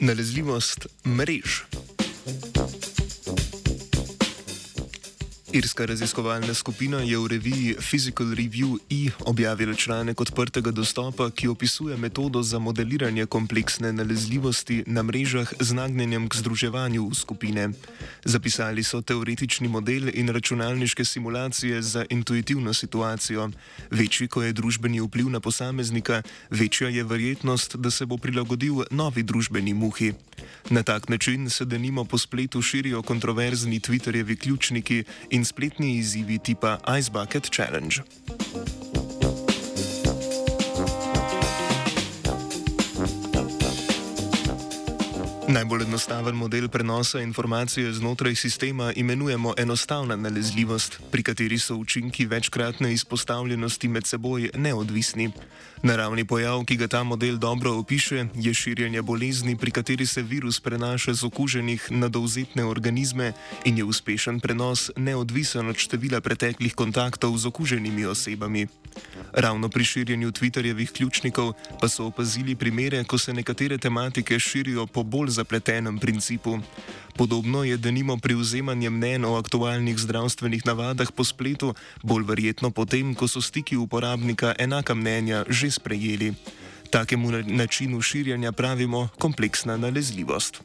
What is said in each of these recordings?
Nalezljivost mrež. Irska raziskovalna skupina je v reviji Physical Review E objavila članek odprtega dostopa, ki opisuje metodo za modeliranje kompleksne nalezljivosti na mrežah z nagnjenjem k združevanju v skupine. Zapisali so teoretični model in računalniške simulacije za intuitivno situacijo. Večji, ko je družbeni vpliv na posameznika, večja je verjetnost, da se bo prilagodil novi družbeni muhi. Na tak način se denimo po spletu širijo kontroverzni Twitterjevi ključniki in in spletni izzivi tipa Ice Bucket Challenge. Najbolj enostaven model prenosa informacije znotraj sistema imenujemo enostavna nalezljivost, pri kateri so učinki večkratne izpostavljenosti med seboj neodvisni. Naravni pojav, ki ga ta model dobro opiše, je širjenje bolezni, pri kateri se virus prenaša z okuženih na dovzetne organizme in je uspešen prenos neodvisen od števila preteklih kontaktov z okuženimi osebami. Ravno pri širjenju Twitterjevih ključnikov pa so opazili primere, ko se nekatere tematike širijo po bolj zapletenem principu. Podobno je denimo pri vzemanju mnen o aktualnih zdravstvenih navadah po spletu, bolj verjetno potem, ko so stiki uporabnika enaka mnenja že sprejeli. Takemu načinu širjenja pravimo kompleksna nalezljivost.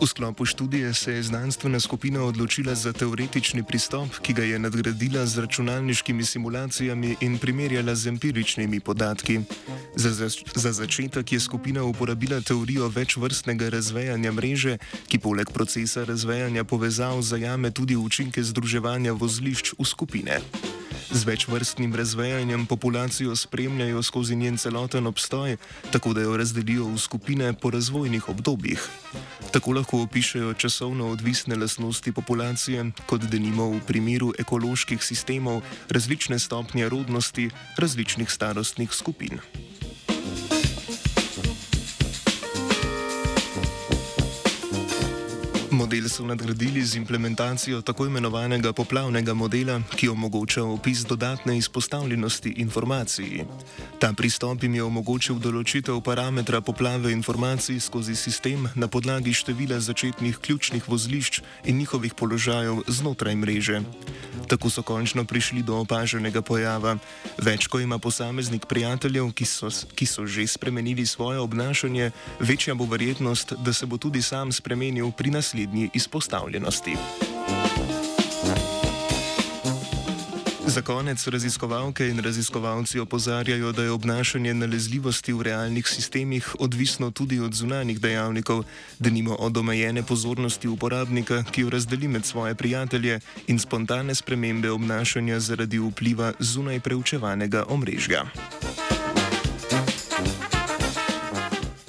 V sklopu študije se je znanstvena skupina odločila za teoretični pristop, ki ga je nadgradila z računalniškimi simulacijami in primerjala z empiričnimi podatki. Za, za, za začetek je skupina uporabila teorijo večvrstnega razvejanja mreže, ki poleg procesa razvejanja povezav zajame tudi učinke združevanja vozlišč v skupine. Z večvrstnim razvejanjem populacijo spremljajo skozi njen celoten obstoj, tako da jo razdelijo v skupine po razvojnih obdobjih. Tako lahko opišajo časovno odvisne lastnosti populacije, kot denimo v primeru ekoloških sistemov, različne stopnje rodnosti različnih starostnih skupin. Model so nadgradili z implementacijo tako imenovanega poplavnega modela, ki omogoča opis dodatne izpostavljenosti informaciji. Ta pristop jim je omogočil določitev parametra poplave informacij skozi sistem na podlagi števila začetnih ključnih vozlišč in njihovih položajev znotraj mreže. Tako so končno prišli do opaženega pojava. Več, ko ima posameznik prijateljev, ki so, ki so že spremenili svoje obnašanje, večja bo verjetnost, da se bo tudi sam spremenil pri naslednji izpostavljenosti. Za konec raziskovalke in raziskovalci opozarjajo, da je obnašanje nalezljivosti v realnih sistemih odvisno tudi od zunanjih dejavnikov, denimo od omejene pozornosti uporabnika, ki jo razdeli med svoje prijatelje, in spontane spremembe obnašanja zaradi vpliva zunaj preučevanega omrežja.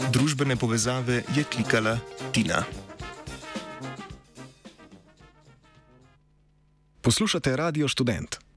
Družbene povezave je klikala Tina. Poslušate Radio Student.